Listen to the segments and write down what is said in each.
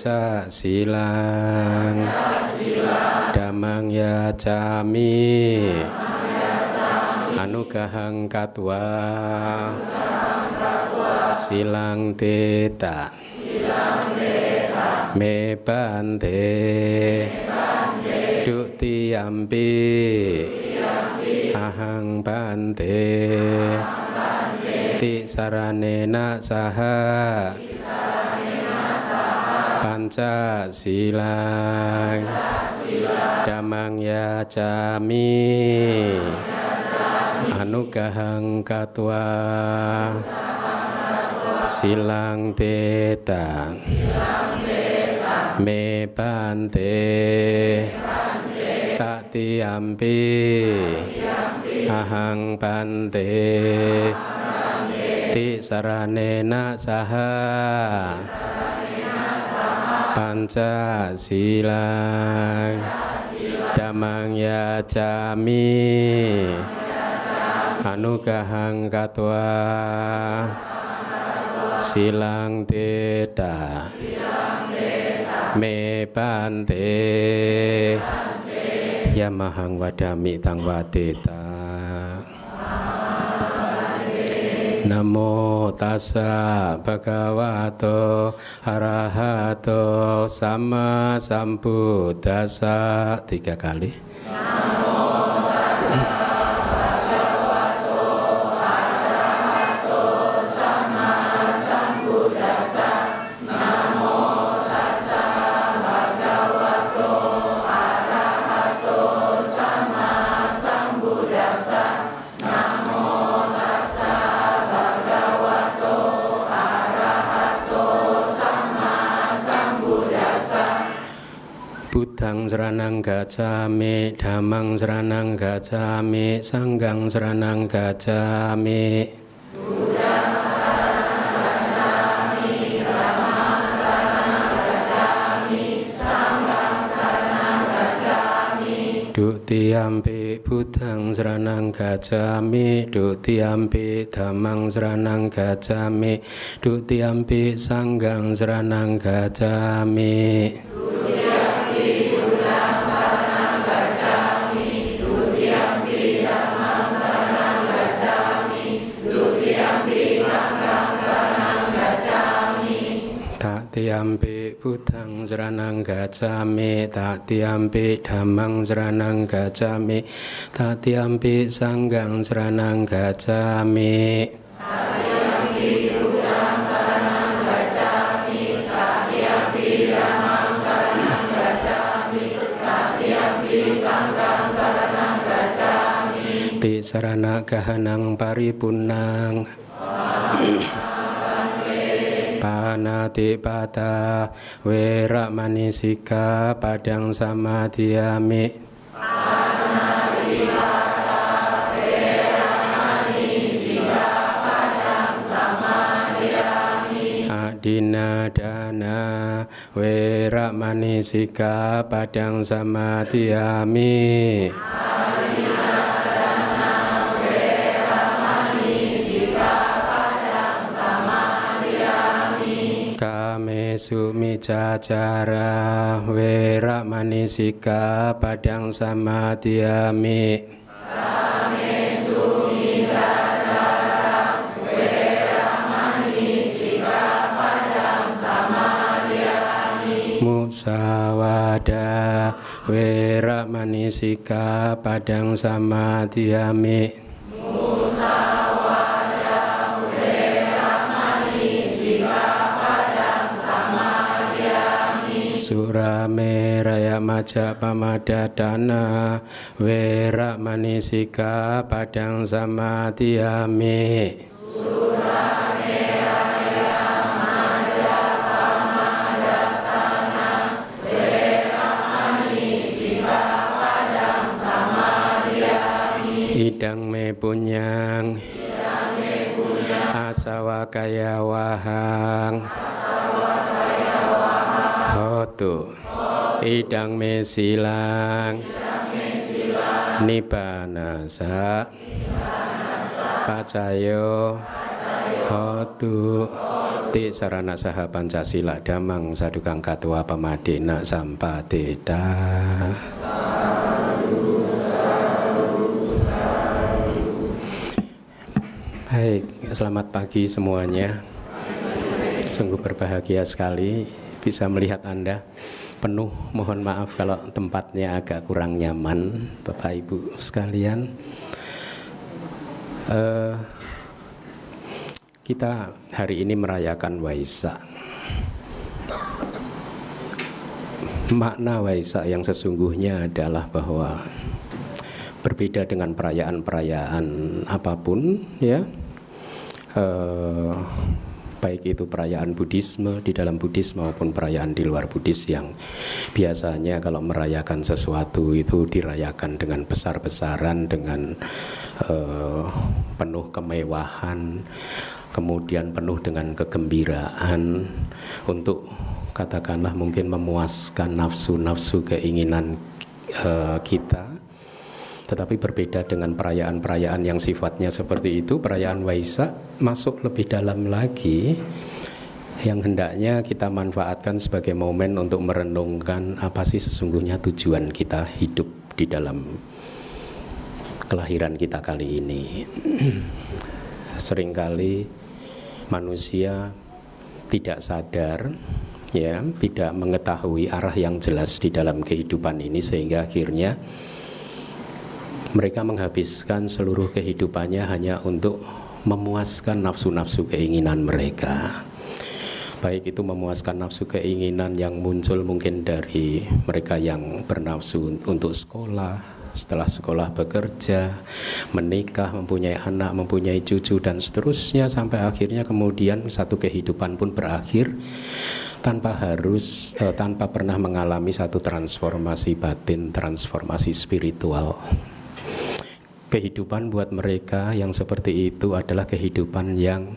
panca silang. Damang ya cami anugahang katwa. Silang teta me bante dukti ampi ahang bante ti saranena saha panca silang damang ya cami anugahang katwa silang teta. Me bante tak tiampi. Ahang bante ti saranena saha panca silang damang ya cami anugahang katwa silang teta me bante. Yamahang wadami tang wadeta Namo tassa bhagavato arahato sama sambuddhassa tiga kali. Buddhang seranang gacami, Dhammang seranang gacami, Sanggang seranang gacami. Dutiampi Buddhang seranang gacami Dutiampi Dhammang seranang gacami Dutiampi Sanggang seranang gacami Tak Buddhang seranang gacami Tak tiampi Dhammang seranang gacami Tak tiampi Sanggang seranang gacami. Ti sarana gahanang paripunang Pana ti pata we manisika padang sama tiami. Pana pata we manisika padang sama tiami. Adina dana we manisika padang sama tiami. Samadhiami Adina dana Wera manisika Padang manisika Padang samadhiami Musawada Wera manisika Padang samadhiami Surame raya maja pamadadana Wera manisika Padang samadhiami Idang me punyang. Asawa kaya wahang. Hotu Idang me silang. Nibbana sa Pacayo. Hotu. Ti sarana saha Pancasila. Damang sadukang katua pamadina sampateda Baik, selamat pagi semuanya. Sungguh berbahagia sekali bisa melihat Anda penuh. Mohon maaf kalau tempatnya agak kurang nyaman Bapak Ibu sekalian. Uh, kita hari ini merayakan Waisak. Makna Waisak yang sesungguhnya adalah bahwa berbeda dengan perayaan-perayaan apa pun ya uh, baik itu perayaan Buddhisme di dalam Buddhisme maupun perayaan di luar Buddhis yang biasanya kalau merayakan sesuatu itu dirayakan dengan besar-besaran dengan uh, penuh kemewahan kemudian penuh dengan kegembiraan. Untuk katakanlah mungkin memuaskan nafsu-nafsu keinginan uh, kita tetapi berbeda dengan perayaan-perayaan yang sifatnya seperti itu, perayaan Waisak masuk lebih dalam lagi yang hendaknya kita manfaatkan sebagai momen untuk merenungkan apa sih sesungguhnya tujuan kita hidup di dalam kelahiran kita kali ini. Seringkali manusia tidak sadar ya, tidak mengetahui arah yang jelas di dalam kehidupan ini sehingga akhirnya mereka menghabiskan seluruh kehidupannya hanya untuk memuaskan nafsu-nafsu keinginan mereka. Baik itu memuaskan nafsu keinginan yang muncul mungkin dari mereka yang bernafsu untuk sekolah, setelah sekolah bekerja, menikah, mempunyai anak, mempunyai cucu dan seterusnya sampai akhirnya kemudian satu kehidupan pun berakhir tanpa harus eh, tanpa pernah mengalami satu transformasi batin, transformasi spiritual kehidupan buat mereka yang seperti itu adalah kehidupan yang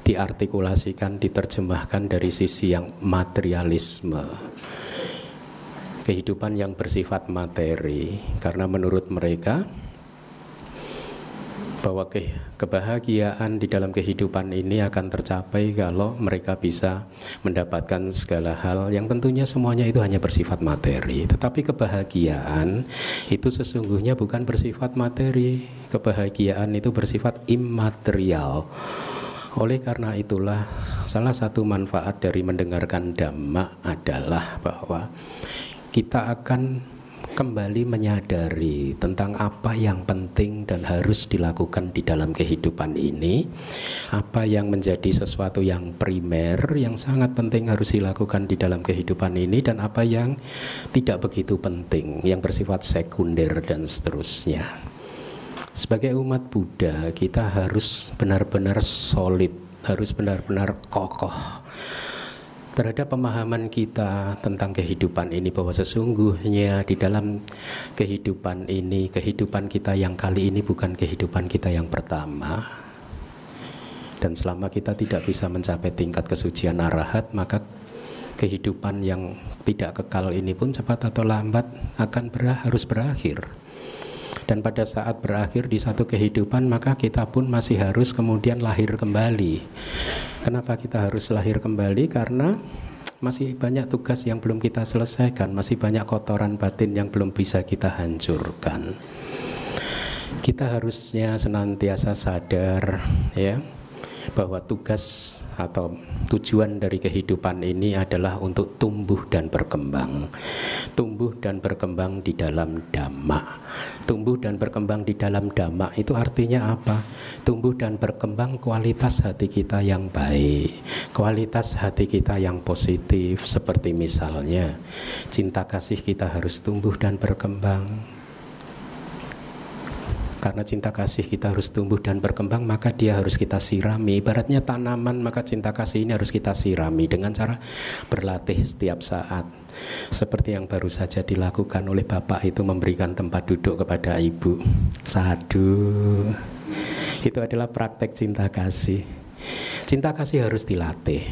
diartikulasikan, diterjemahkan dari sisi yang materialisme. Kehidupan yang bersifat materi, karena menurut mereka bahwa ke, kebahagiaan di dalam kehidupan ini akan tercapai kalau mereka bisa mendapatkan segala hal yang tentunya semuanya itu hanya bersifat materi. Tetapi kebahagiaan itu sesungguhnya bukan bersifat materi. Kebahagiaan itu bersifat imaterial. Oleh karena itulah salah satu manfaat dari mendengarkan dhamma adalah bahwa kita akan kembali menyadari tentang apa yang penting dan harus dilakukan di dalam kehidupan ini, apa yang menjadi sesuatu yang primer yang sangat penting harus dilakukan di dalam kehidupan ini dan apa yang tidak begitu penting yang bersifat sekunder dan seterusnya. Sebagai umat Buddha, kita harus benar-benar solid, harus benar-benar kokoh terhadap pemahaman kita tentang kehidupan ini bahwa sesungguhnya di dalam kehidupan ini kehidupan kita yang kali ini bukan kehidupan kita yang pertama. Dan selama kita tidak bisa mencapai tingkat kesucian arahat maka kehidupan yang tidak kekal ini pun cepat atau lambat akan ber harus berakhir dan pada saat berakhir di satu kehidupan maka kita pun masih harus kemudian lahir kembali. Kenapa kita harus lahir kembali? Karena masih banyak tugas yang belum kita selesaikan, masih banyak kotoran batin yang belum bisa kita hancurkan. Kita harusnya senantiasa sadar ya bahwa tugas atau tujuan dari kehidupan ini adalah untuk tumbuh dan berkembang. Tumbuh dan berkembang di dalam dhamma. Tumbuh dan berkembang di dalam dhamma itu artinya apa? Tumbuh dan berkembang kualitas hati kita yang baik, kualitas hati kita yang positif seperti misalnya cinta kasih kita harus tumbuh dan berkembang karena cinta kasih kita harus tumbuh dan berkembang maka dia harus kita sirami. Ibaratnya tanaman maka cinta kasih ini harus kita sirami dengan cara berlatih setiap saat. Seperti yang baru saja dilakukan oleh bapak itu memberikan tempat duduk kepada ibu. Sadu. Itu adalah praktek cinta kasih. Cinta kasih harus dilatih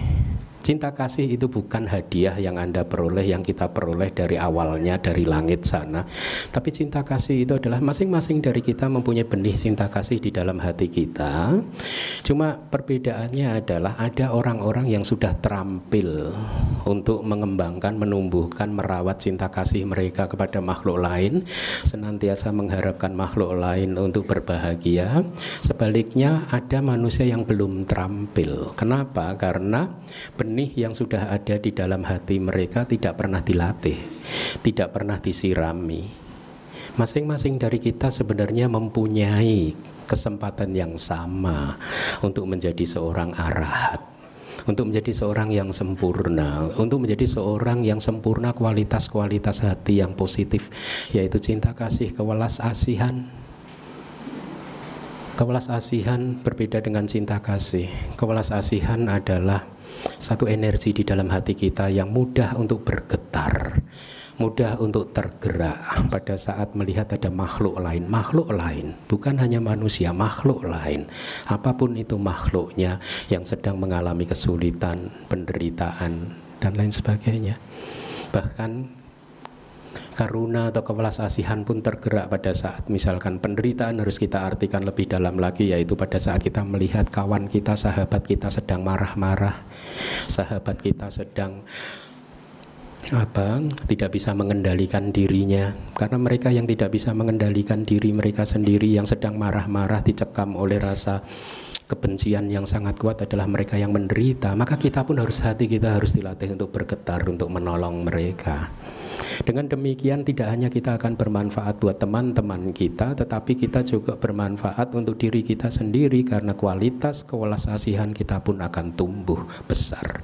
Cinta kasih itu bukan hadiah yang Anda peroleh, yang kita peroleh dari awalnya dari langit sana. Tapi cinta kasih itu adalah masing-masing dari kita mempunyai benih cinta kasih di dalam hati kita. Cuma perbedaannya adalah ada orang-orang yang sudah terampil untuk mengembangkan, menumbuhkan, merawat cinta kasih mereka kepada makhluk lain, senantiasa mengharapkan makhluk lain untuk berbahagia. Sebaliknya ada manusia yang belum terampil. Kenapa? Karena benih yang sudah ada di dalam hati mereka tidak pernah dilatih, tidak pernah disirami. Masing-masing dari kita sebenarnya mempunyai kesempatan yang sama untuk menjadi seorang arahat untuk menjadi seorang yang sempurna, untuk menjadi seorang yang sempurna kualitas-kualitas hati yang positif, yaitu cinta kasih, kewelas asihan. Kewelas asihan berbeda dengan cinta kasih. Kewelas asihan adalah satu energi di dalam hati kita yang mudah untuk bergetar, mudah untuk tergerak pada saat melihat ada makhluk lain, makhluk lain, bukan hanya manusia, makhluk lain, apa pun itu makhluknya yang sedang mengalami kesulitan, penderitaan, dan lain sebagainya. Bahkan karuna atau kewelas asihan pun tergerak pada saat misalkan penderitaan harus kita artikan lebih dalam lagi yaitu pada saat kita melihat kawan kita, sahabat kita sedang marah-marah, sahabat kita sedang apa tidak bisa mengendalikan dirinya. Karena mereka yang tidak bisa mengendalikan diri mereka sendiri yang sedang marah-marah dicekam oleh rasa kebencian yang sangat kuat adalah mereka yang menderita. Maka kita pun harus hati kita harus dilatih untuk bergetar untuk menolong mereka dengan demikian tidak hanya kita akan bermanfaat buat teman-teman kita, tetapi kita juga bermanfaat untuk diri kita sendiri karena kualitas kewelas asihan kita pun akan tumbuh besar.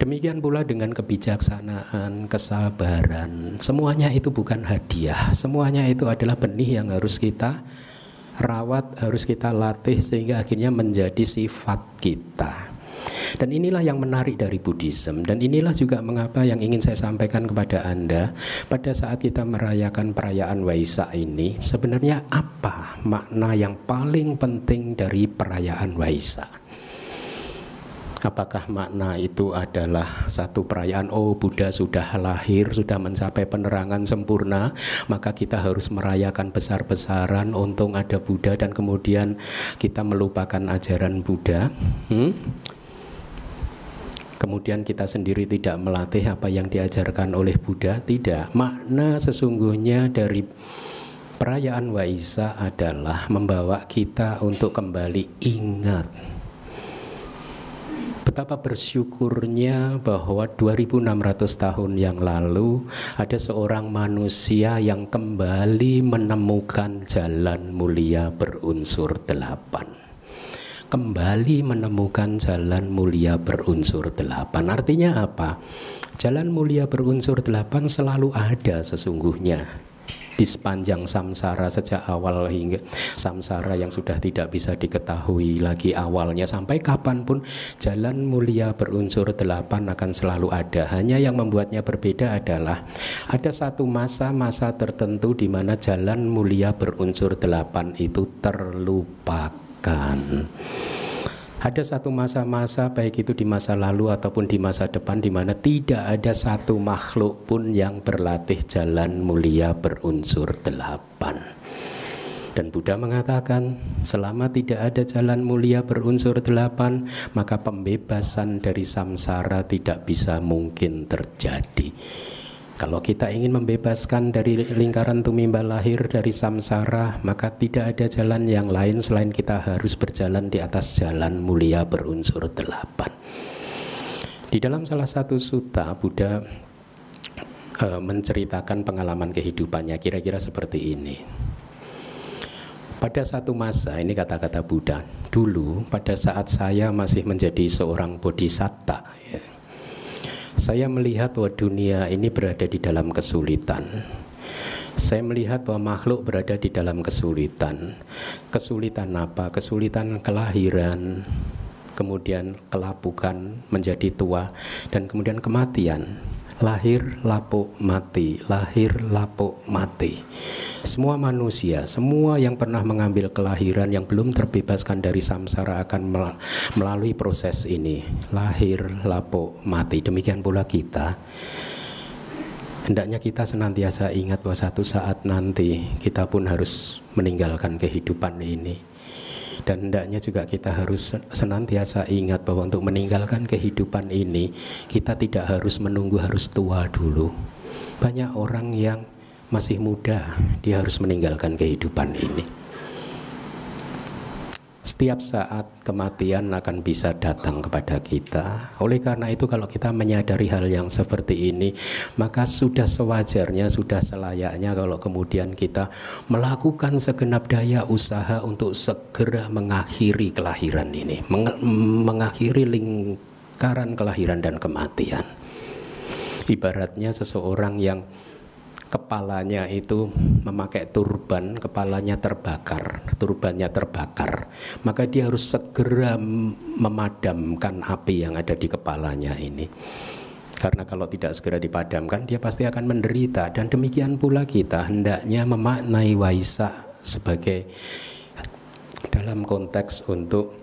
Demikian pula dengan kebijaksanaan, kesabaran, semuanya itu bukan hadiah, semuanya itu adalah benih yang harus kita rawat, harus kita latih sehingga akhirnya menjadi sifat kita. Dan inilah yang menarik dari Buddhism dan inilah juga mengapa yang ingin saya sampaikan kepada Anda pada saat kita merayakan perayaan Waisak ini sebenarnya apa makna yang paling penting dari perayaan Waisak? Apakah makna itu adalah satu perayaan oh Buddha sudah lahir, sudah mencapai penerangan sempurna, maka kita harus merayakan besar-besaran untung ada Buddha dan kemudian kita melupakan ajaran Buddha? Hmm? Kemudian kita sendiri tidak melatih apa yang diajarkan oleh Buddha tidak. Makna sesungguhnya dari perayaan Waisak adalah membawa kita untuk kembali ingat betapa bersyukurnya bahwa 2600 tahun yang lalu ada seorang manusia yang kembali menemukan jalan mulia berunsur delapan kembali menemukan jalan mulia berunsur delapan. Artinya apa? Jalan mulia berunsur delapan selalu ada sesungguhnya di sepanjang samsara sejak awal hingga samsara yang sudah tidak bisa diketahui lagi awalnya sampai kapan pun jalan mulia berunsur delapan akan selalu ada hanya yang membuatnya berbeda adalah ada satu masa-masa tertentu di mana jalan mulia berunsur delapan itu terlupakan Ada satu masa-masa baik itu di masa lalu ataupun di masa depan di mana tidak ada satu makhluk pun yang berlatih jalan mulia berunsur delapan. Dan Buddha mengatakan, selama tidak ada jalan mulia berunsur delapan, maka pembebasan dari samsara tidak bisa mungkin terjadi. Kalau kita ingin membebaskan dari lingkaran tumimba lahir dari samsara, maka tidak ada jalan yang lain selain kita harus berjalan di atas jalan mulia berunsur delapan. Di dalam salah satu sutta, Buddha e, menceritakan pengalaman kehidupannya kira-kira seperti ini. Pada satu masa, ini kata-kata Buddha, dulu pada saat saya masih menjadi seorang bodhisatta, ya, saya melihat bahwa dunia ini berada di dalam kesulitan. Saya melihat bahwa makhluk berada di dalam kesulitan. Kesulitan apa? Kesulitan kelahiran, kemudian kelapukan menjadi tua, dan kemudian kematian. Lahir, lapuk, mati, lahir, lapuk, mati. Semua manusia, semua yang pernah mengambil kelahiran yang belum terbebaskan dari samsara akan melalui proses ini. Lahir, lapuk, mati. Demikian pula kita. Hendaknya kita senantiasa ingat bahwa satu saat nanti kita pun harus meninggalkan kehidupan ini dan hendaknya juga kita harus senantiasa ingat bahwa untuk meninggalkan kehidupan ini kita tidak harus menunggu harus tua dulu. Banyak orang yang masih muda dia harus meninggalkan kehidupan ini setiap saat kematian akan bisa datang kepada kita. Oleh karena itu kalau kita menyadari hal yang seperti ini, maka sudah sewajarnya, sudah selayaknya kalau kemudian kita melakukan segenap daya usaha untuk segera mengakhiri kelahiran ini, meng mengakhiri lingkaran kelahiran dan kematian. Ibaratnya seseorang yang kepalanya itu memakai turban, kepalanya terbakar, turbannya terbakar, maka dia harus segera memadamkan api yang ada di kepalanya ini. Karena kalau tidak segera dipadamkan, dia pasti akan menderita. Dan demikian pula kita hendaknya memaknai waisa sebagai dalam konteks untuk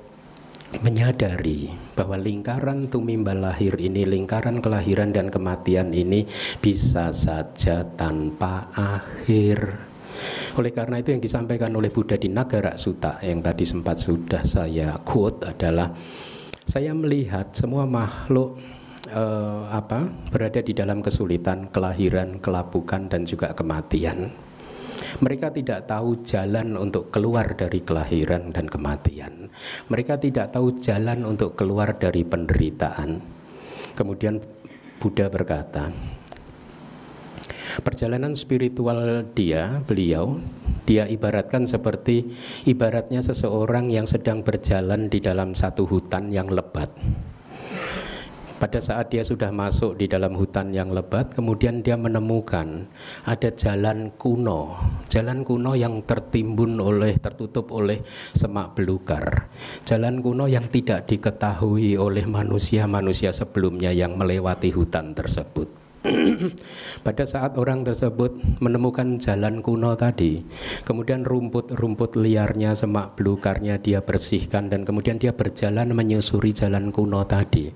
menyadari bahwa lingkaran tumimbal lahir ini, lingkaran kelahiran dan kematian ini bisa saja tanpa akhir. Oleh karena itu yang disampaikan oleh Buddha di Nagara Sutta yang tadi sempat sudah saya quote adalah saya melihat semua makhluk eh, apa berada di dalam kesulitan, kelahiran, kelapukan dan juga kematian. Mereka tidak tahu jalan untuk keluar dari kelahiran dan kematian. Mereka tidak tahu jalan untuk keluar dari penderitaan. Kemudian Buddha berkata, perjalanan spiritual dia, beliau, dia ibaratkan seperti ibaratnya seseorang yang sedang berjalan di dalam satu hutan yang lebat. Pada saat dia sudah masuk di dalam hutan yang lebat, kemudian dia menemukan ada jalan kuno, jalan kuno yang tertimbun oleh, tertutup oleh semak belukar, jalan kuno yang tidak diketahui oleh manusia-manusia sebelumnya yang melewati hutan tersebut. Pada saat orang tersebut menemukan jalan kuno tadi, kemudian rumput-rumput liarnya, semak belukarnya dia bersihkan dan kemudian dia berjalan menyusuri jalan kuno tadi.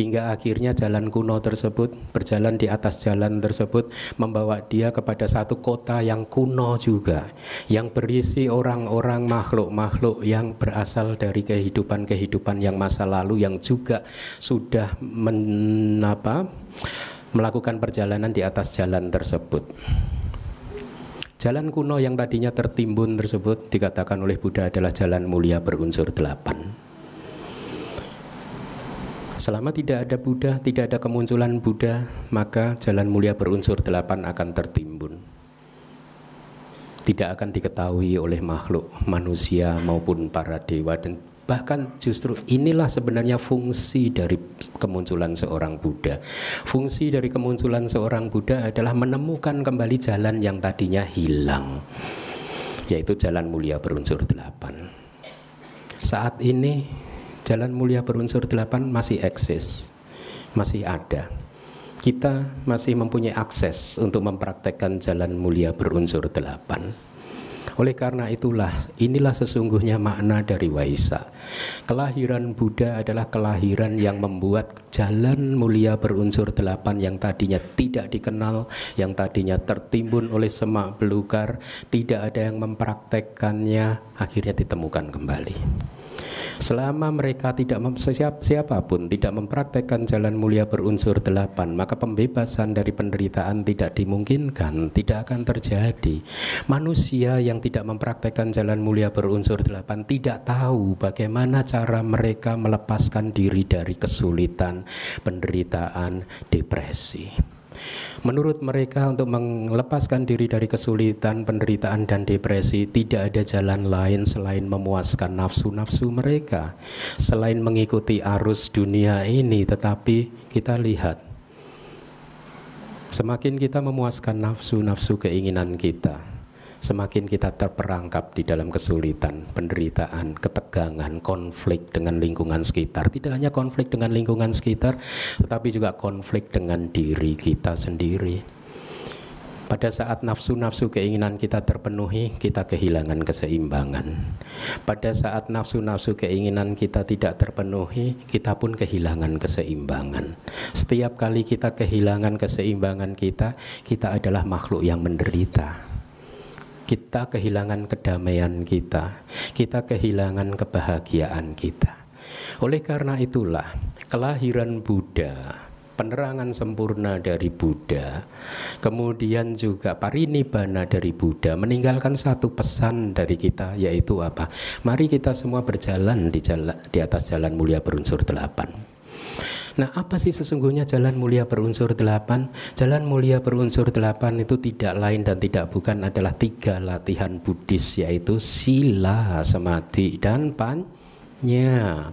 Hingga akhirnya jalan kuno tersebut berjalan di atas jalan tersebut membawa dia kepada satu kota yang kuno juga, yang berisi orang-orang makhluk-makhluk yang berasal dari kehidupan-kehidupan yang masa lalu yang juga sudah menapa melakukan perjalanan di atas jalan tersebut. Jalan kuno yang tadinya tertimbun tersebut dikatakan oleh Buddha adalah jalan mulia berunsur delapan. Selama tidak ada Buddha, tidak ada kemunculan Buddha, maka jalan mulia berunsur delapan akan tertimbun. Tidak akan diketahui oleh makhluk manusia maupun para dewa dan Bahkan justru inilah sebenarnya fungsi dari kemunculan seorang Buddha. Fungsi dari kemunculan seorang Buddha adalah menemukan kembali jalan yang tadinya hilang, yaitu jalan mulia berunsur delapan. Saat ini jalan mulia berunsur delapan masih eksis, masih ada. Kita masih mempunyai akses untuk mempraktekkan jalan mulia berunsur delapan oleh karena itulah inilah sesungguhnya makna dari Waisa. Kelahiran Buddha adalah kelahiran yang membuat jalan mulia berunsur delapan yang tadinya tidak dikenal, yang tadinya tertimbun oleh semak belukar, tidak ada yang mempraktekkannya, akhirnya ditemukan kembali. Selama mereka tidak siap, siapa pun tidak mempraktekkan jalan mulia berunsur delapan, maka pembebasan dari penderitaan tidak dimungkinkan, tidak akan terjadi. Manusia yang tidak mempraktekkan jalan mulia berunsur delapan tidak tahu bagaimana cara mereka melepaskan diri dari kesulitan, penderitaan, depresi. Menurut mereka untuk melepaskan diri dari kesulitan, penderitaan dan depresi tidak ada jalan lain selain memuaskan nafsu-nafsu mereka. Selain mengikuti arus dunia ini, tetapi kita lihat semakin kita memuaskan nafsu-nafsu keinginan kita, semakin kita terperangkap di dalam kesulitan, penderitaan, ketegangan, konflik dengan lingkungan sekitar. Tidak hanya konflik dengan lingkungan sekitar, tetapi juga konflik dengan diri kita sendiri. Pada saat nafsu-nafsu keinginan kita terpenuhi, kita kehilangan keseimbangan. Pada saat nafsu-nafsu keinginan kita tidak terpenuhi, kita pun kehilangan keseimbangan. Setiap kali kita kehilangan keseimbangan kita, kita adalah makhluk yang menderita. Kita kehilangan kedamaian kita, kita kehilangan kebahagiaan kita. Oleh karena itulah, kelahiran Buddha penerangan sempurna dari Buddha, kemudian juga parinibbana dari Buddha, meninggalkan satu pesan dari kita yaitu apa? Mari kita semua berjalan di jalan di atas jalan mulia berunsur delapan. Nah, apa sih sesungguhnya jalan mulia berunsur delapan? Jalan mulia berunsur delapan itu tidak lain dan tidak bukan adalah tiga latihan Buddhis yaitu sila, samadhi, dan panya.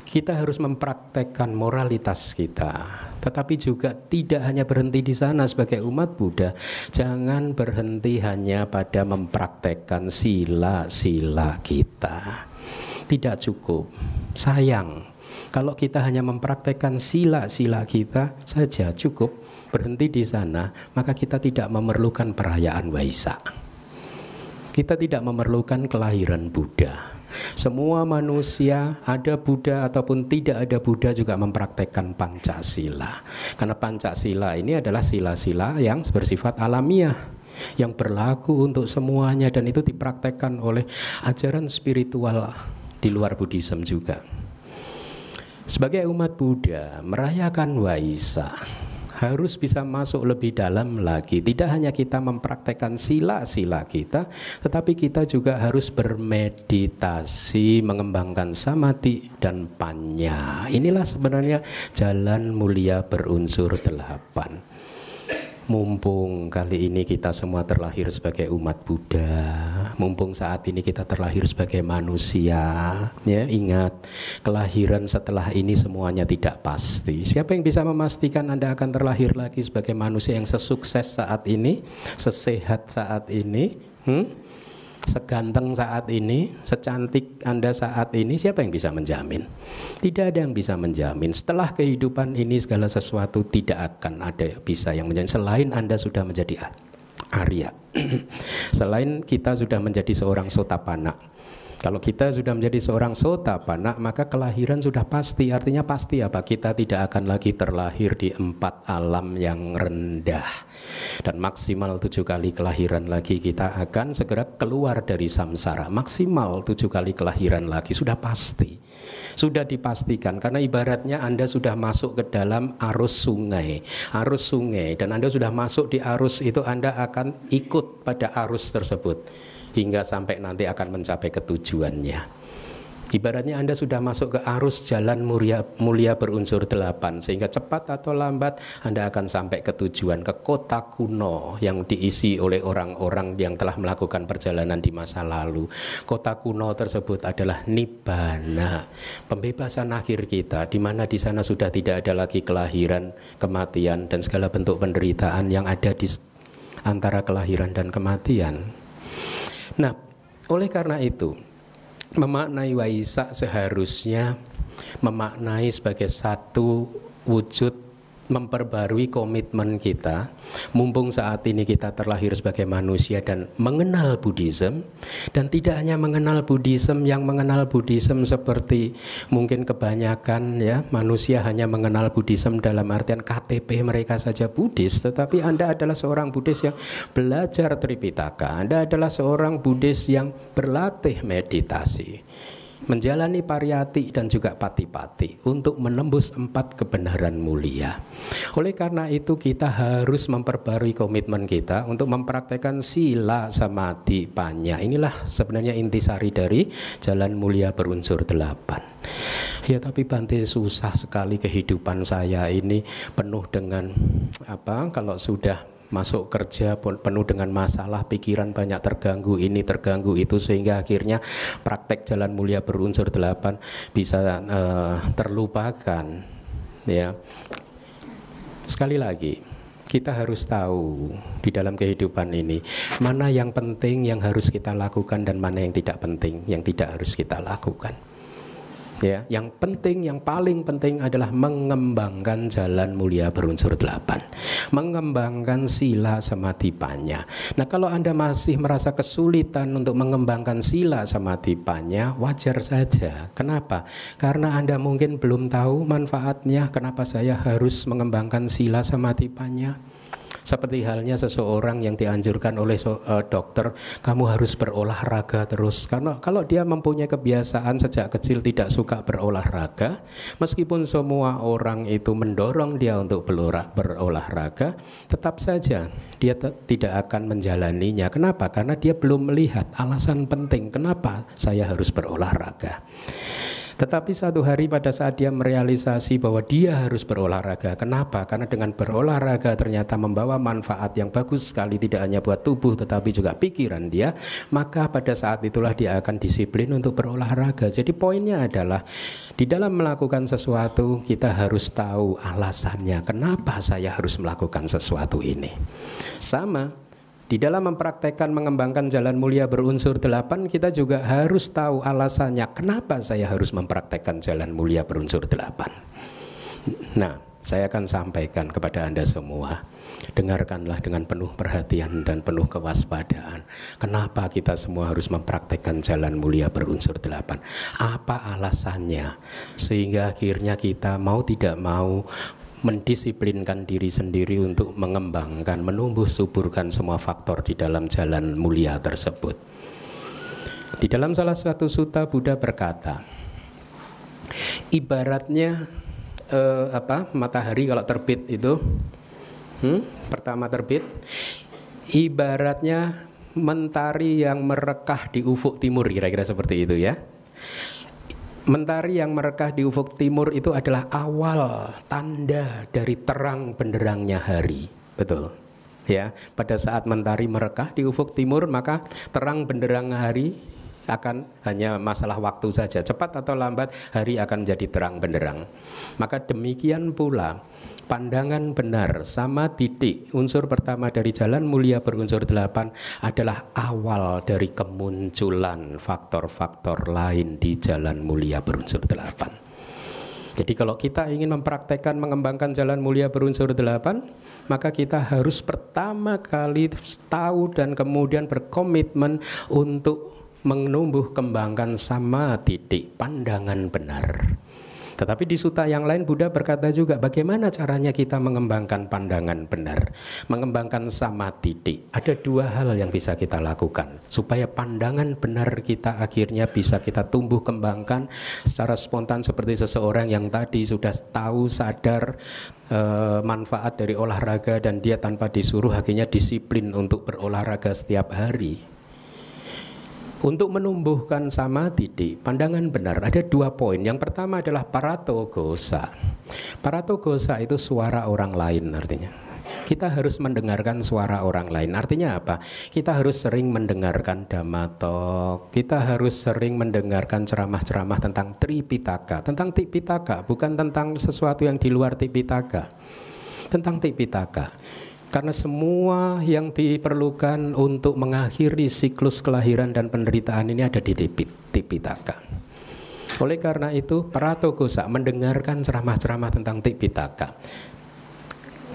Kita harus mempraktekkan moralitas kita, tetapi juga tidak hanya berhenti di sana sebagai umat Buddha. Jangan berhenti hanya pada mempraktekkan sila-sila kita. Tidak cukup. Sayang kalau kita hanya mempraktekkan sila-sila kita saja cukup berhenti di sana, maka kita tidak memerlukan perayaan Waisak. Kita tidak memerlukan kelahiran Buddha semua manusia, ada Buddha ataupun tidak ada Buddha juga mempraktekkan Pancasila. Karena Pancasila ini adalah sila-sila yang bersifat alamiah yang berlaku untuk semuanya dan itu dipraktekkan oleh ajaran spiritual di luar Buddhism juga. Sebagai umat Buddha, merayakan Waisak harus bisa masuk lebih dalam lagi. Tidak hanya kita mempraktekkan sila-sila kita, tetapi kita juga harus bermeditasi, mengembangkan samadhi dan panya. Inilah sebenarnya jalan mulia berunsur delapan mumpung kali ini kita semua terlahir sebagai umat Buddha, mumpung saat ini kita terlahir sebagai manusia, ya ingat kelahiran setelah ini semuanya tidak pasti. Siapa yang bisa memastikan Anda akan terlahir lagi sebagai manusia yang sesukses saat ini, sesehat saat ini? Hmm? Seganteng saat ini, secantik Anda saat ini, siapa yang bisa menjamin? Tidak ada yang bisa menjamin. Setelah kehidupan ini segala sesuatu tidak akan ada bisa yang menjamin selain Anda sudah menjadi Arya. selain kita sudah menjadi seorang sotapana kalau kita sudah menjadi seorang sotapana, maka kelahiran sudah pasti. Artinya pasti apa? Kita tidak akan lagi terlahir di empat alam yang rendah. Dan maksimal tujuh kali kelahiran lagi kita akan segera keluar dari samsara. Maksimal tujuh kali kelahiran lagi sudah pasti. Sudah dipastikan karena ibaratnya Anda sudah masuk ke dalam arus sungai. Arus sungai dan Anda sudah masuk di arus itu Anda akan ikut pada arus tersebut hingga sampai nanti akan mencapai ketujuannya. Ibaratnya Anda sudah masuk ke arus jalan mulia, mulia berunsur delapan Sehingga cepat atau lambat Anda akan sampai ke tujuan Ke kota kuno yang diisi oleh orang-orang yang telah melakukan perjalanan di masa lalu Kota kuno tersebut adalah Nibbana Pembebasan akhir kita di mana di sana sudah tidak ada lagi kelahiran, kematian Dan segala bentuk penderitaan yang ada di antara kelahiran dan kematian Nah, oleh karena itu, memaknai Waisak seharusnya memaknai sebagai satu wujud memperbarui komitmen kita. Mumpung saat ini kita terlahir sebagai manusia dan mengenal Buddhism dan tidak hanya mengenal Buddhism yang mengenal Buddhism seperti mungkin kebanyakan ya manusia hanya mengenal Buddhism dalam artian KTP mereka saja Buddhis tetapi Anda adalah seorang Buddhis yang belajar Tripitaka. Anda adalah seorang Buddhis yang berlatih meditasi menjalani pariyati dan juga pati-pati untuk menembus empat kebenaran mulia. Oleh karena itu kita harus memperbarui komitmen kita untuk mempraktekkan sila samadhi panya. Inilah sebenarnya intisari dari jalan mulia berunsur delapan. Ya tapi Bante susah sekali kehidupan saya ini penuh dengan apa kalau sudah masuk kerja penuh dengan masalah, pikiran banyak terganggu, ini terganggu itu sehingga akhirnya praktek jalan mulia berunsur delapan bisa uh, terlupakan. Ya, sekali lagi kita harus tahu di dalam kehidupan ini mana yang penting yang harus kita lakukan dan mana yang tidak penting yang tidak harus kita lakukan. Ya, yang penting, yang paling penting adalah mengembangkan jalan mulia berunsur delapan, mengembangkan sila samadipanya. Nah, kalau anda masih merasa kesulitan untuk mengembangkan sila samadipanya, wajar saja. Kenapa? Karena anda mungkin belum tahu manfaatnya. Kenapa saya harus mengembangkan sila samadipanya? Seperti halnya seseorang yang dianjurkan oleh so, uh, dokter, kamu harus berolahraga terus. Karena kalau dia mempunyai kebiasaan sejak kecil tidak suka berolahraga, meskipun semua orang itu mendorong dia untuk berolahraga, tetap saja dia tidak akan menjalaninya. Kenapa? Karena dia belum melihat alasan penting kenapa saya harus berolahraga. Tetapi satu hari pada saat dia merealisasi bahwa dia harus berolahraga. Kenapa? Karena dengan berolahraga ternyata membawa manfaat yang bagus sekali tidak hanya buat tubuh tetapi juga pikiran dia, maka pada saat itulah dia akan disiplin untuk berolahraga. Jadi poinnya adalah di dalam melakukan sesuatu kita harus tahu alasannya kenapa saya harus melakukan sesuatu ini. Sama di dalam mempraktekkan mengembangkan jalan mulia berunsur delapan, kita juga harus tahu alasannya kenapa saya harus mempraktekkan jalan mulia berunsur delapan. Nah, saya akan sampaikan kepada Anda semua. Dengarkanlah dengan penuh perhatian dan penuh kewaspadaan. Kenapa kita semua harus mempraktekkan jalan mulia berunsur delapan? Apa alasannya? Sehingga akhirnya kita mau tidak mau mendisiplinkan diri sendiri untuk mengembangkan, menumbuh suburkan semua faktor di dalam jalan mulia tersebut. Di dalam salah satu suta Buddha berkata, ibaratnya eh, apa matahari kalau terbit itu, hmm, pertama terbit, ibaratnya mentari yang merekah di ufuk timur kira-kira seperti itu ya. Mentari yang merekah di ufuk timur itu adalah awal tanda dari terang benderangnya hari. Betul. Ya, pada saat mentari merekah di ufuk timur maka terang benderang hari akan hanya masalah waktu saja. Cepat atau lambat hari akan jadi terang benderang. Maka demikian pula pandangan benar sama titik unsur pertama dari jalan mulia berunsur delapan adalah awal dari kemunculan faktor-faktor lain di jalan mulia berunsur delapan. Jadi kalau kita ingin mempraktekkan mengembangkan jalan mulia berunsur delapan, maka kita harus pertama kali tahu dan kemudian berkomitmen untuk menumbuh kembangkan sama titik pandangan benar. Tetapi di suta yang lain Buddha berkata juga bagaimana caranya kita mengembangkan pandangan benar, mengembangkan sama titik. Ada dua hal yang bisa kita lakukan supaya pandangan benar kita akhirnya bisa kita tumbuh kembangkan secara spontan seperti seseorang yang tadi sudah tahu sadar e, manfaat dari olahraga dan dia tanpa disuruh akhirnya disiplin untuk berolahraga setiap hari. Untuk menumbuhkan sama titik, pandangan benar ada dua poin. Yang pertama adalah paratogosa. Paratogosa itu suara orang lain artinya. Kita harus mendengarkan suara orang lain. Artinya apa? Kita harus sering mendengarkan damato. Kita harus sering mendengarkan ceramah-ceramah tentang Tripitaka, tentang Tipitaka, bukan tentang sesuatu yang di luar Tipitaka. Tentang Tipitaka. Karena semua yang diperlukan untuk mengakhiri siklus kelahiran dan penderitaan ini ada di Tipitaka. Oleh karena itu, para togosa mendengarkan ceramah-ceramah tentang Tipitaka.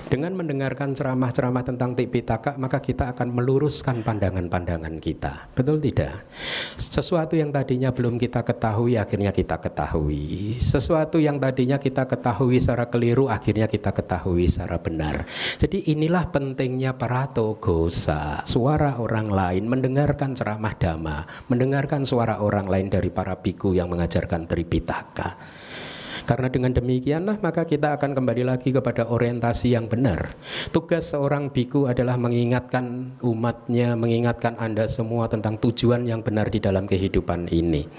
Dengan mendengarkan ceramah-ceramah tentang Tipitaka, maka kita akan meluruskan pandangan-pandangan kita. Betul tidak? Sesuatu yang tadinya belum kita ketahui, akhirnya kita ketahui. Sesuatu yang tadinya kita ketahui secara keliru, akhirnya kita ketahui secara benar. Jadi inilah pentingnya para togosa, suara orang lain, mendengarkan ceramah dhamma, mendengarkan suara orang lain dari para biku yang mengajarkan Tripitaka. Karena dengan demikianlah maka kita akan kembali lagi kepada orientasi yang benar. Tugas seorang biku adalah mengingatkan umatnya, mengingatkan Anda semua tentang tujuan yang benar di dalam kehidupan ini.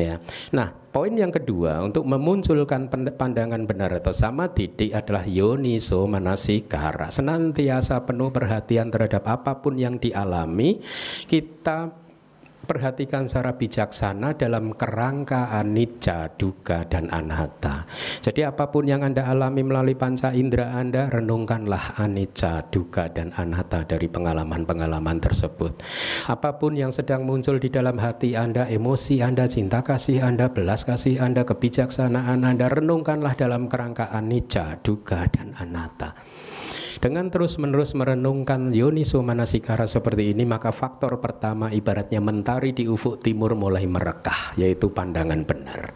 Ya. Nah, poin yang kedua untuk memunculkan pandangan benar atau sama titik adalah yoniso manasikara. Senantiasa penuh perhatian terhadap apa pun yang dialami, kita perhatikan secara bijaksana dalam kerangka anicca, duga, dan anatta. Jadi apa pun yang Anda alami melalui panca indera Anda, renungkanlah anicca, duga, dan anatta dari pengalaman-pengalaman tersebut. Apa pun yang sedang muncul di dalam hati Anda, emosi Anda, cinta kasih Anda, belas kasih Anda, kebijaksanaan Anda, renungkanlah dalam kerangka anicca, duga, dan anatta. Dengan terus-menerus merenungkan Yoniso Manasikara seperti ini, maka faktor pertama ibaratnya mentari di ufuk timur mulai merekah, yaitu pandangan benar.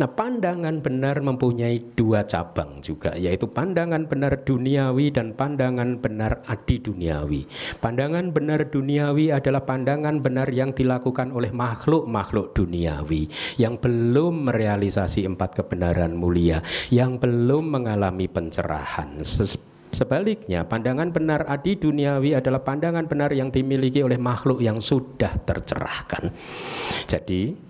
Nah, pandangan benar mempunyai dua cabang juga, yaitu pandangan benar duniawi dan pandangan benar adi duniawi. Pandangan benar duniawi adalah pandangan benar yang dilakukan oleh makhluk-makhluk duniawi yang belum merealisasi empat kebenaran mulia, yang belum mengalami pencerahan. Sebaliknya, pandangan benar adi duniawi adalah pandangan benar yang dimiliki oleh makhluk yang sudah tercerahkan. Jadi,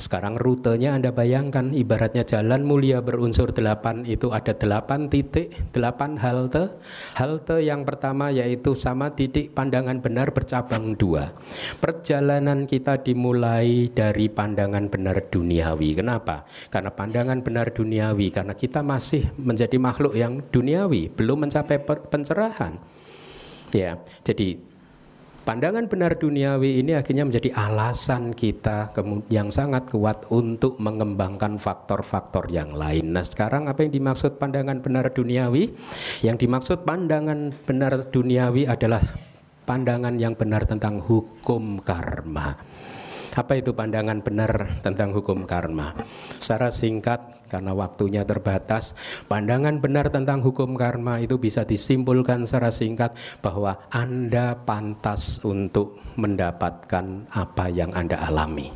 sekarang rutenya Anda bayangkan ibaratnya jalan mulia berunsur delapan itu ada delapan titik, delapan halte. Halte yang pertama yaitu sama titik pandangan benar bercabang dua. Perjalanan kita dimulai dari pandangan benar duniawi. Kenapa? Karena pandangan benar duniawi, karena kita masih menjadi makhluk yang duniawi, belum mencapai pencerahan. Ya, jadi Pandangan benar duniawi ini akhirnya menjadi alasan kita yang sangat kuat untuk mengembangkan faktor-faktor yang lain. Nah, sekarang apa yang dimaksud pandangan benar duniawi? Yang dimaksud pandangan benar duniawi adalah pandangan yang benar tentang hukum karma. Apa itu pandangan benar tentang hukum karma? Secara singkat, karena waktunya terbatas, pandangan benar tentang hukum karma itu bisa disimpulkan secara singkat bahwa Anda pantas untuk mendapatkan apa yang Anda alami.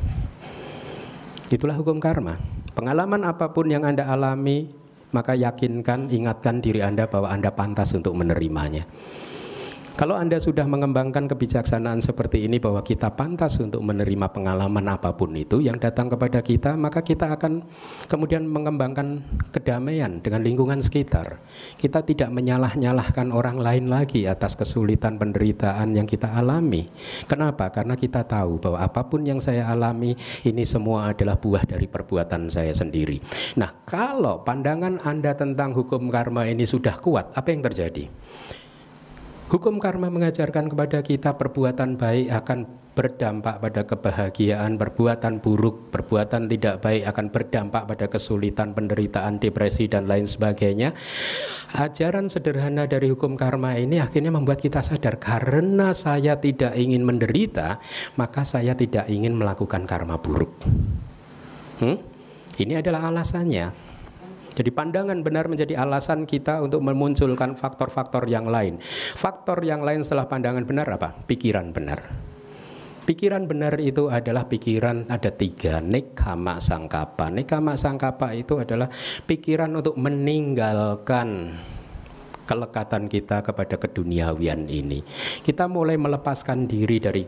Itulah hukum karma. Pengalaman apa pun yang Anda alami, maka yakinkan, ingatkan diri Anda bahwa Anda pantas untuk menerimanya. Kalau Anda sudah mengembangkan kebijaksanaan seperti ini bahwa kita pantas untuk menerima pengalaman apa pun itu yang datang kepada kita, maka kita akan kemudian mengembangkan kedamaian dengan lingkungan sekitar. Kita tidak menyalah-nyalahkan orang lain lagi atas kesulitan penderitaan yang kita alami. Kenapa? Karena kita tahu bahwa apa pun yang saya alami ini semua adalah buah dari perbuatan saya sendiri. Nah, kalau pandangan Anda tentang hukum karma ini sudah kuat, apa yang terjadi? Hukum karma mengajarkan kepada kita perbuatan baik akan berdampak pada kebahagiaan, perbuatan buruk, perbuatan tidak baik akan berdampak pada kesulitan, penderitaan, depresi dan lain sebagainya. Ajaran sederhana dari hukum karma ini akhirnya membuat kita sadar karena saya tidak ingin menderita, maka saya tidak ingin melakukan karma buruk. Hmm? Ini adalah alasannya. Jadi pandangan benar menjadi alasan kita untuk memunculkan faktor-faktor yang lain. Faktor yang lain setelah pandangan benar apa? Pikiran benar. Pikiran benar itu adalah pikiran ada tiga nekama sangkapa. Nekama sangkapa itu adalah pikiran untuk meninggalkan kelekatan kita kepada keduniawian ini. Kita mulai melepaskan diri dari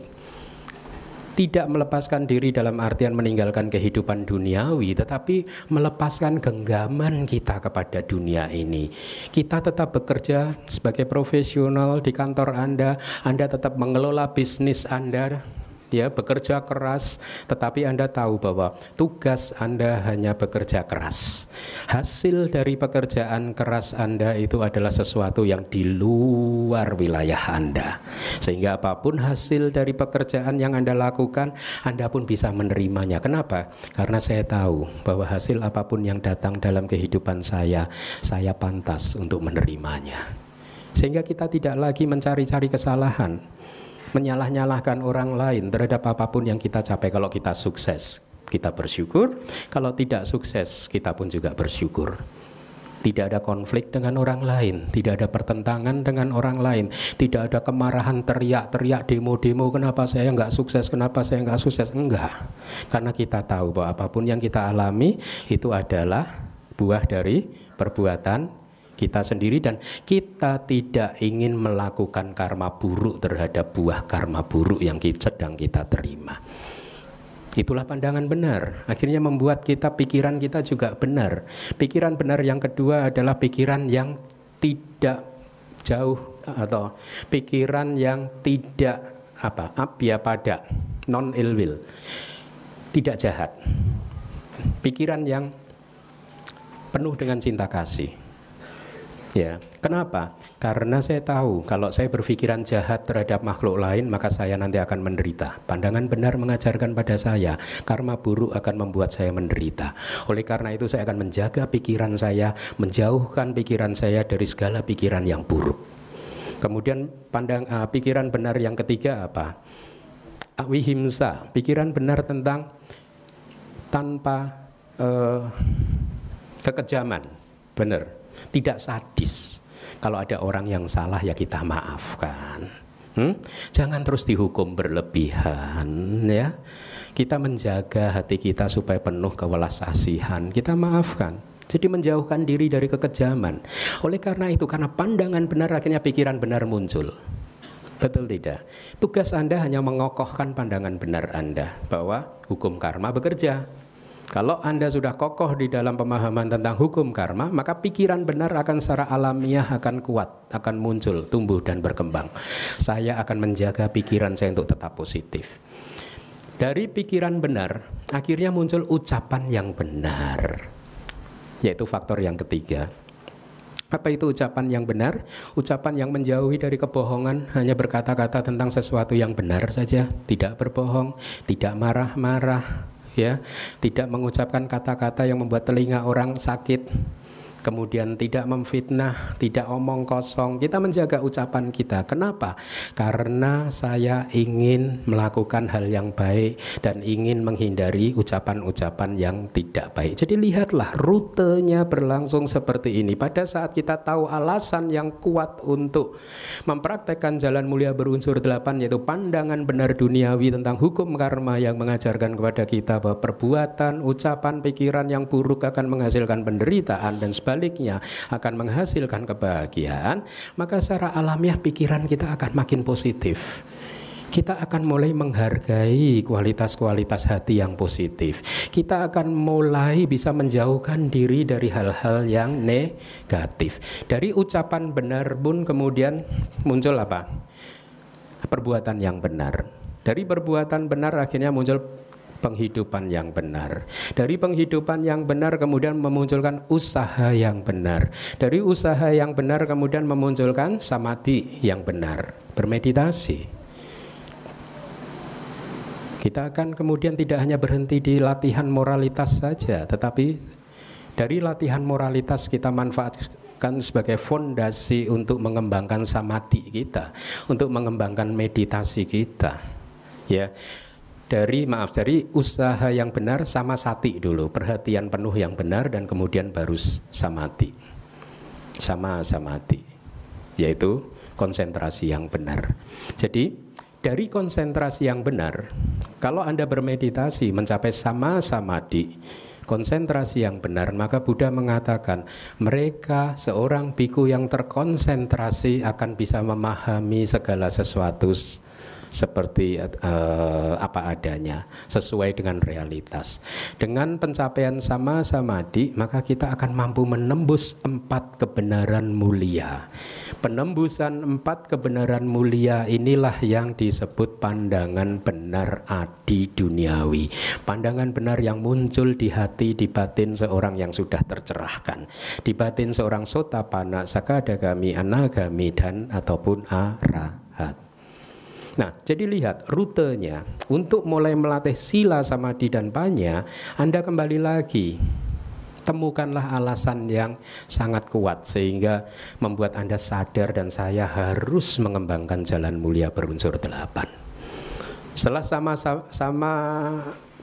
tidak melepaskan diri dalam artian meninggalkan kehidupan duniawi, tetapi melepaskan genggaman kita kepada dunia ini. Kita tetap bekerja sebagai profesional di kantor Anda, Anda tetap mengelola bisnis Anda ya bekerja keras tetapi Anda tahu bahwa tugas Anda hanya bekerja keras. Hasil dari pekerjaan keras Anda itu adalah sesuatu yang di luar wilayah Anda. Sehingga apa pun hasil dari pekerjaan yang Anda lakukan Anda pun bisa menerimanya. Kenapa? karena saya tahu bahwa hasil apa pun yang datang dalam kehidupan saya saya pantas untuk menerimanya. Sehingga kita tidak lagi mencari-cari kesalahan menyalah-nyalahkan orang lain terhadap apa pun yang kita capai. Kalau kita sukses kita bersyukur. Kalau tidak sukses kita pun juga bersyukur. Tidak ada konflik dengan orang lain, tidak ada pertentangan dengan orang lain, tidak ada kemarahan teriak-teriak demo-demo kenapa saya nggak sukses, kenapa saya nggak sukses, enggak. Karena kita tahu bahwa apa pun yang kita alami itu adalah buah dari perbuatan kita sendiri dan kita tidak ingin melakukan karma buruk terhadap buah karma buruk yang sedang kita terima. Itulah pandangan benar. Akhirnya membuat kita pikiran kita juga benar. Pikiran benar yang kedua adalah pikiran yang tidak jauh atau pikiran yang tidak apa abia pada non ill will. Tidak jahat. Pikiran yang penuh dengan cinta kasih. Ya, kenapa? Karena saya tahu kalau saya berpikiran jahat terhadap makhluk lain, maka saya nanti akan menderita. Pandangan benar mengajarkan pada saya, karma buruk akan membuat saya menderita. Oleh karena itu saya akan menjaga pikiran saya, menjauhkan pikiran saya dari segala pikiran yang buruk. Kemudian pandang uh, pikiran benar yang ketiga apa? Wihimsa, pikiran benar tentang tanpa uh, kekejaman, benar tidak sadis. Kalau ada orang yang salah ya kita maafkan. Hmm? Jangan terus dihukum berlebihan ya. Kita menjaga hati kita supaya penuh kewelas asihan. Kita maafkan. Jadi menjauhkan diri dari kekejaman. Oleh karena itu, karena pandangan benar akhirnya pikiran benar muncul. Betul tidak? Tugas Anda hanya mengokohkan pandangan benar Anda bahwa hukum karma bekerja. Kalau Anda sudah kokoh di dalam pemahaman tentang hukum karma, maka pikiran benar akan secara alamiah akan kuat, akan muncul, tumbuh dan berkembang. Saya akan menjaga pikiran saya untuk tetap positif. Dari pikiran benar, akhirnya muncul ucapan yang benar. Yaitu faktor yang ketiga. Apa itu ucapan yang benar? Ucapan yang menjauhi dari kebohongan, hanya berkata-kata tentang sesuatu yang benar saja, tidak berbohong, tidak marah-marah, ya. Tidak mengucapkan kata-kata yang membuat telinga orang sakit kemudian tidak memfitnah, tidak omong kosong. Kita menjaga ucapan kita. Kenapa? Karena saya ingin melakukan hal yang baik dan ingin menghindari ucapan-ucapan yang tidak baik. Jadi lihatlah rutenya berlangsung seperti ini. Pada saat kita tahu alasan yang kuat untuk mempraktekkan jalan mulia berunsur delapan yaitu pandangan benar duniawi tentang hukum karma yang mengajarkan kepada kita bahwa perbuatan, ucapan, pikiran yang buruk akan menghasilkan penderitaan dan sebagainya sebaliknya akan menghasilkan kebahagiaan, maka secara alamiah pikiran kita akan makin positif kita akan mulai menghargai kualitas-kualitas hati yang positif. Kita akan mulai bisa menjauhkan diri dari hal-hal yang negatif. Dari ucapan benar pun kemudian muncul apa? Perbuatan yang benar. Dari perbuatan benar akhirnya muncul penghidupan yang benar. Dari penghidupan yang benar kemudian memunculkan usaha yang benar. Dari usaha yang benar kemudian memunculkan samadhi yang benar. Bermeditasi. Kita akan kemudian tidak hanya berhenti di latihan moralitas saja, tetapi dari latihan moralitas kita manfaatkan sebagai fondasi untuk mengembangkan samadhi kita, untuk mengembangkan meditasi kita. Ya, dari maaf dari usaha yang benar sama sati dulu perhatian penuh yang benar dan kemudian baru samati sama samati yaitu konsentrasi yang benar. Jadi dari konsentrasi yang benar kalau anda bermeditasi mencapai sama samadhi konsentrasi yang benar maka Buddha mengatakan mereka seorang biku yang terkonsentrasi akan bisa memahami segala sesuatu seperti uh, apa adanya sesuai dengan realitas. Dengan pencapaian sama samadhi maka kita akan mampu menembus empat kebenaran mulia. Penembusan empat kebenaran mulia inilah yang disebut pandangan benar adi duniawi. Pandangan benar yang muncul di hati di batin seorang yang sudah tercerahkan. Di batin seorang sotapana, sakadagami, anagami dan ataupun arahat. Nah, jadi lihat rutenya untuk mulai melatih sila samadhi dan panya, Anda kembali lagi temukanlah alasan yang sangat kuat sehingga membuat Anda sadar dan saya harus mengembangkan jalan mulia berunsur delapan. Setelah sama-sama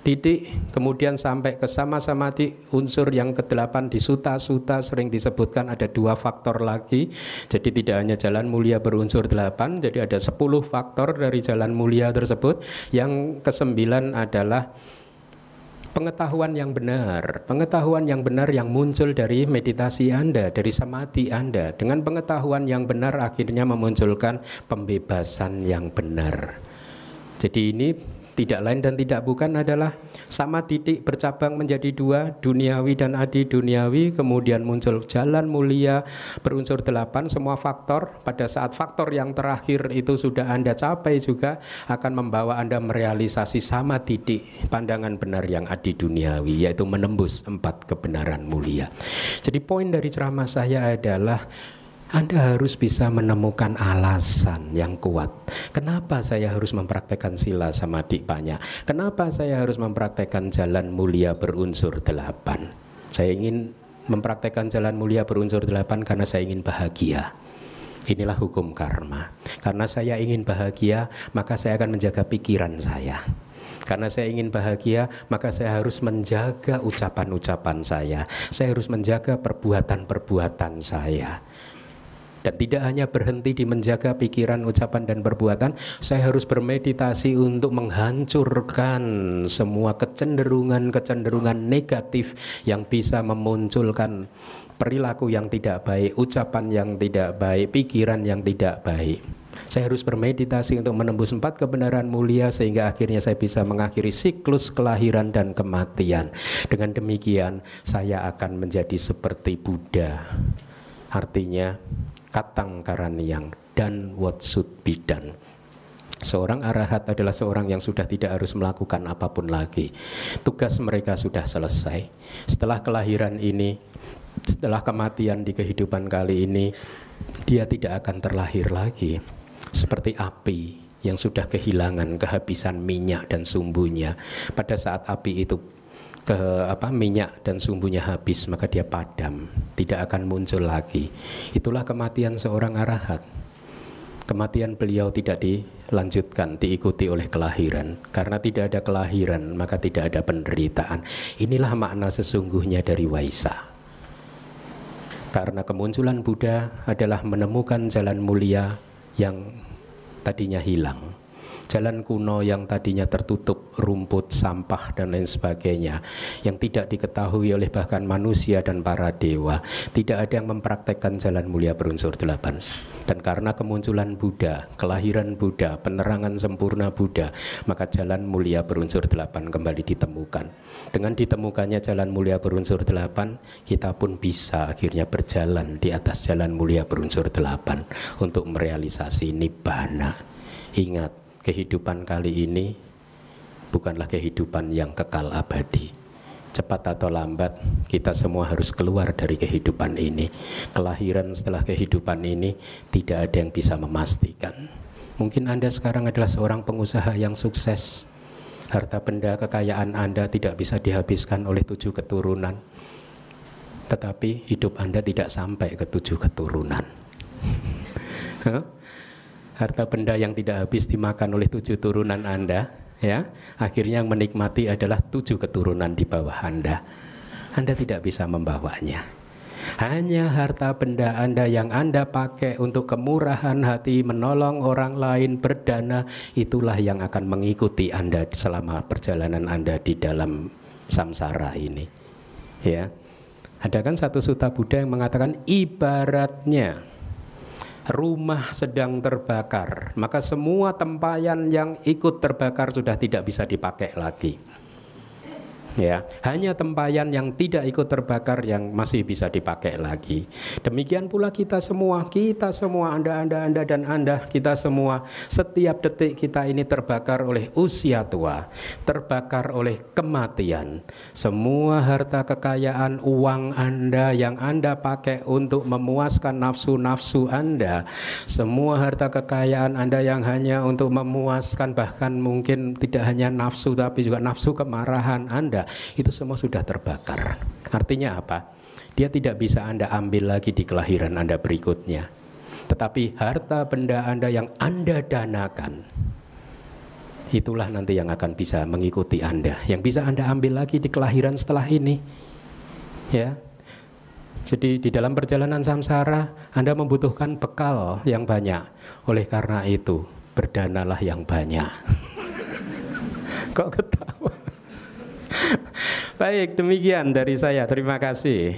titik kemudian sampai ke sama-sama unsur yang kedelapan di suta-suta sering disebutkan ada dua faktor lagi jadi tidak hanya jalan mulia berunsur delapan jadi ada sepuluh faktor dari jalan mulia tersebut yang kesembilan adalah pengetahuan yang benar, pengetahuan yang benar yang muncul dari meditasi Anda, dari samadhi Anda. Dengan pengetahuan yang benar akhirnya memunculkan pembebasan yang benar. Jadi ini tidak lain dan tidak bukan adalah sama titik bercabang menjadi dua duniawi dan adi duniawi kemudian muncul jalan mulia berunsur delapan semua faktor. Pada saat faktor yang terakhir itu sudah anda capai juga akan membawa anda merealisasi sama titik pandangan benar yang adi duniawi yaitu menembus empat kebenaran mulia. Jadi poin dari ceramah saya adalah anda harus bisa menemukan alasan yang kuat. Kenapa saya harus mempraktekkan sila sama banyak? Kenapa saya harus mempraktekkan jalan mulia berunsur delapan? Saya ingin mempraktekkan jalan mulia berunsur delapan karena saya ingin bahagia. Inilah hukum karma. Karena saya ingin bahagia, maka saya akan menjaga pikiran saya. Karena saya ingin bahagia, maka saya harus menjaga ucapan-ucapan saya. Saya harus menjaga perbuatan-perbuatan saya dan tidak hanya berhenti di menjaga pikiran, ucapan dan perbuatan, saya harus bermeditasi untuk menghancurkan semua kecenderungan-kecenderungan negatif yang bisa memunculkan perilaku yang tidak baik, ucapan yang tidak baik, pikiran yang tidak baik. Saya harus bermeditasi untuk menembus empat kebenaran mulia sehingga akhirnya saya bisa mengakhiri siklus kelahiran dan kematian. Dengan demikian saya akan menjadi seperti Buddha. Artinya katang karaniang dan what should be done. Seorang arahat adalah seorang yang sudah tidak harus melakukan apa pun lagi. Tugas mereka sudah selesai. Setelah kelahiran ini, setelah kematian di kehidupan kali ini, dia tidak akan terlahir lagi. Seperti api yang sudah kehilangan kehabisan minyak dan sumbunya. Pada saat api itu ke apa minyak dan sumbunya habis maka dia padam tidak akan muncul lagi. Itulah kematian seorang arahat. Kematian beliau tidak dilanjutkan diikuti oleh kelahiran. Karena tidak ada kelahiran maka tidak ada penderitaan. Inilah makna sesungguhnya dari Waisa. Karena kemunculan Buddha adalah menemukan jalan mulia yang tadinya hilang jalan kuno yang tadinya tertutup rumput, sampah dan lain sebagainya yang tidak diketahui oleh bahkan manusia dan para dewa. Tidak ada yang mempraktekkan jalan mulia berunsur delapan. Dan karena kemunculan Buddha, kelahiran Buddha, penerangan sempurna Buddha maka jalan mulia berunsur delapan kembali ditemukan. Dengan ditemukannya jalan mulia berunsur delapan kita pun bisa akhirnya berjalan di atas jalan mulia berunsur delapan untuk merealisasi nibbana. Ingat kehidupan kali ini bukanlah kehidupan yang kekal abadi. Cepat atau lambat kita semua harus keluar dari kehidupan ini. Kelahiran setelah kehidupan ini tidak ada yang bisa memastikan. Mungkin Anda sekarang adalah seorang pengusaha yang sukses. Harta benda kekayaan Anda tidak bisa dihabiskan oleh tujuh keturunan. Tetapi hidup Anda tidak sampai ke tujuh keturunan. harta benda yang tidak habis dimakan oleh tujuh turunan Anda, ya, akhirnya yang menikmati adalah tujuh keturunan di bawah Anda. Anda tidak bisa membawanya. Hanya harta benda Anda yang Anda pakai untuk kemurahan hati, menolong orang lain, berdana, itulah yang akan mengikuti Anda selama perjalanan Anda di dalam samsara ini. Ya. Ada kan satu suta Buddha yang mengatakan ibaratnya rumah sedang terbakar, maka semua tempayan yang ikut terbakar sudah tidak bisa dipakai lagi ya hanya tempayan yang tidak ikut terbakar yang masih bisa dipakai lagi. Demikian pula kita semua kita semua anda anda anda dan anda kita semua setiap detik kita ini terbakar oleh usia tua terbakar oleh kematian. Semua harta kekayaan uang anda yang anda pakai untuk memuaskan nafsu-nafsu anda semua harta kekayaan anda yang hanya untuk memuaskan bahkan mungkin tidak hanya nafsu tapi juga nafsu kemarahan itu semua sudah terbakar. Artinya apa? Dia tidak bisa Anda ambil lagi di kelahiran Anda berikutnya. Tetapi harta benda Anda yang Anda danakan, itulah nanti yang akan bisa mengikuti Anda, yang bisa Anda ambil lagi di kelahiran setelah ini. Ya. Jadi di dalam perjalanan samsara Anda membutuhkan bekal yang banyak. Oleh karena itu, berdanalah yang banyak. Kok ketawa? Baik, demikian dari saya. Terima kasih.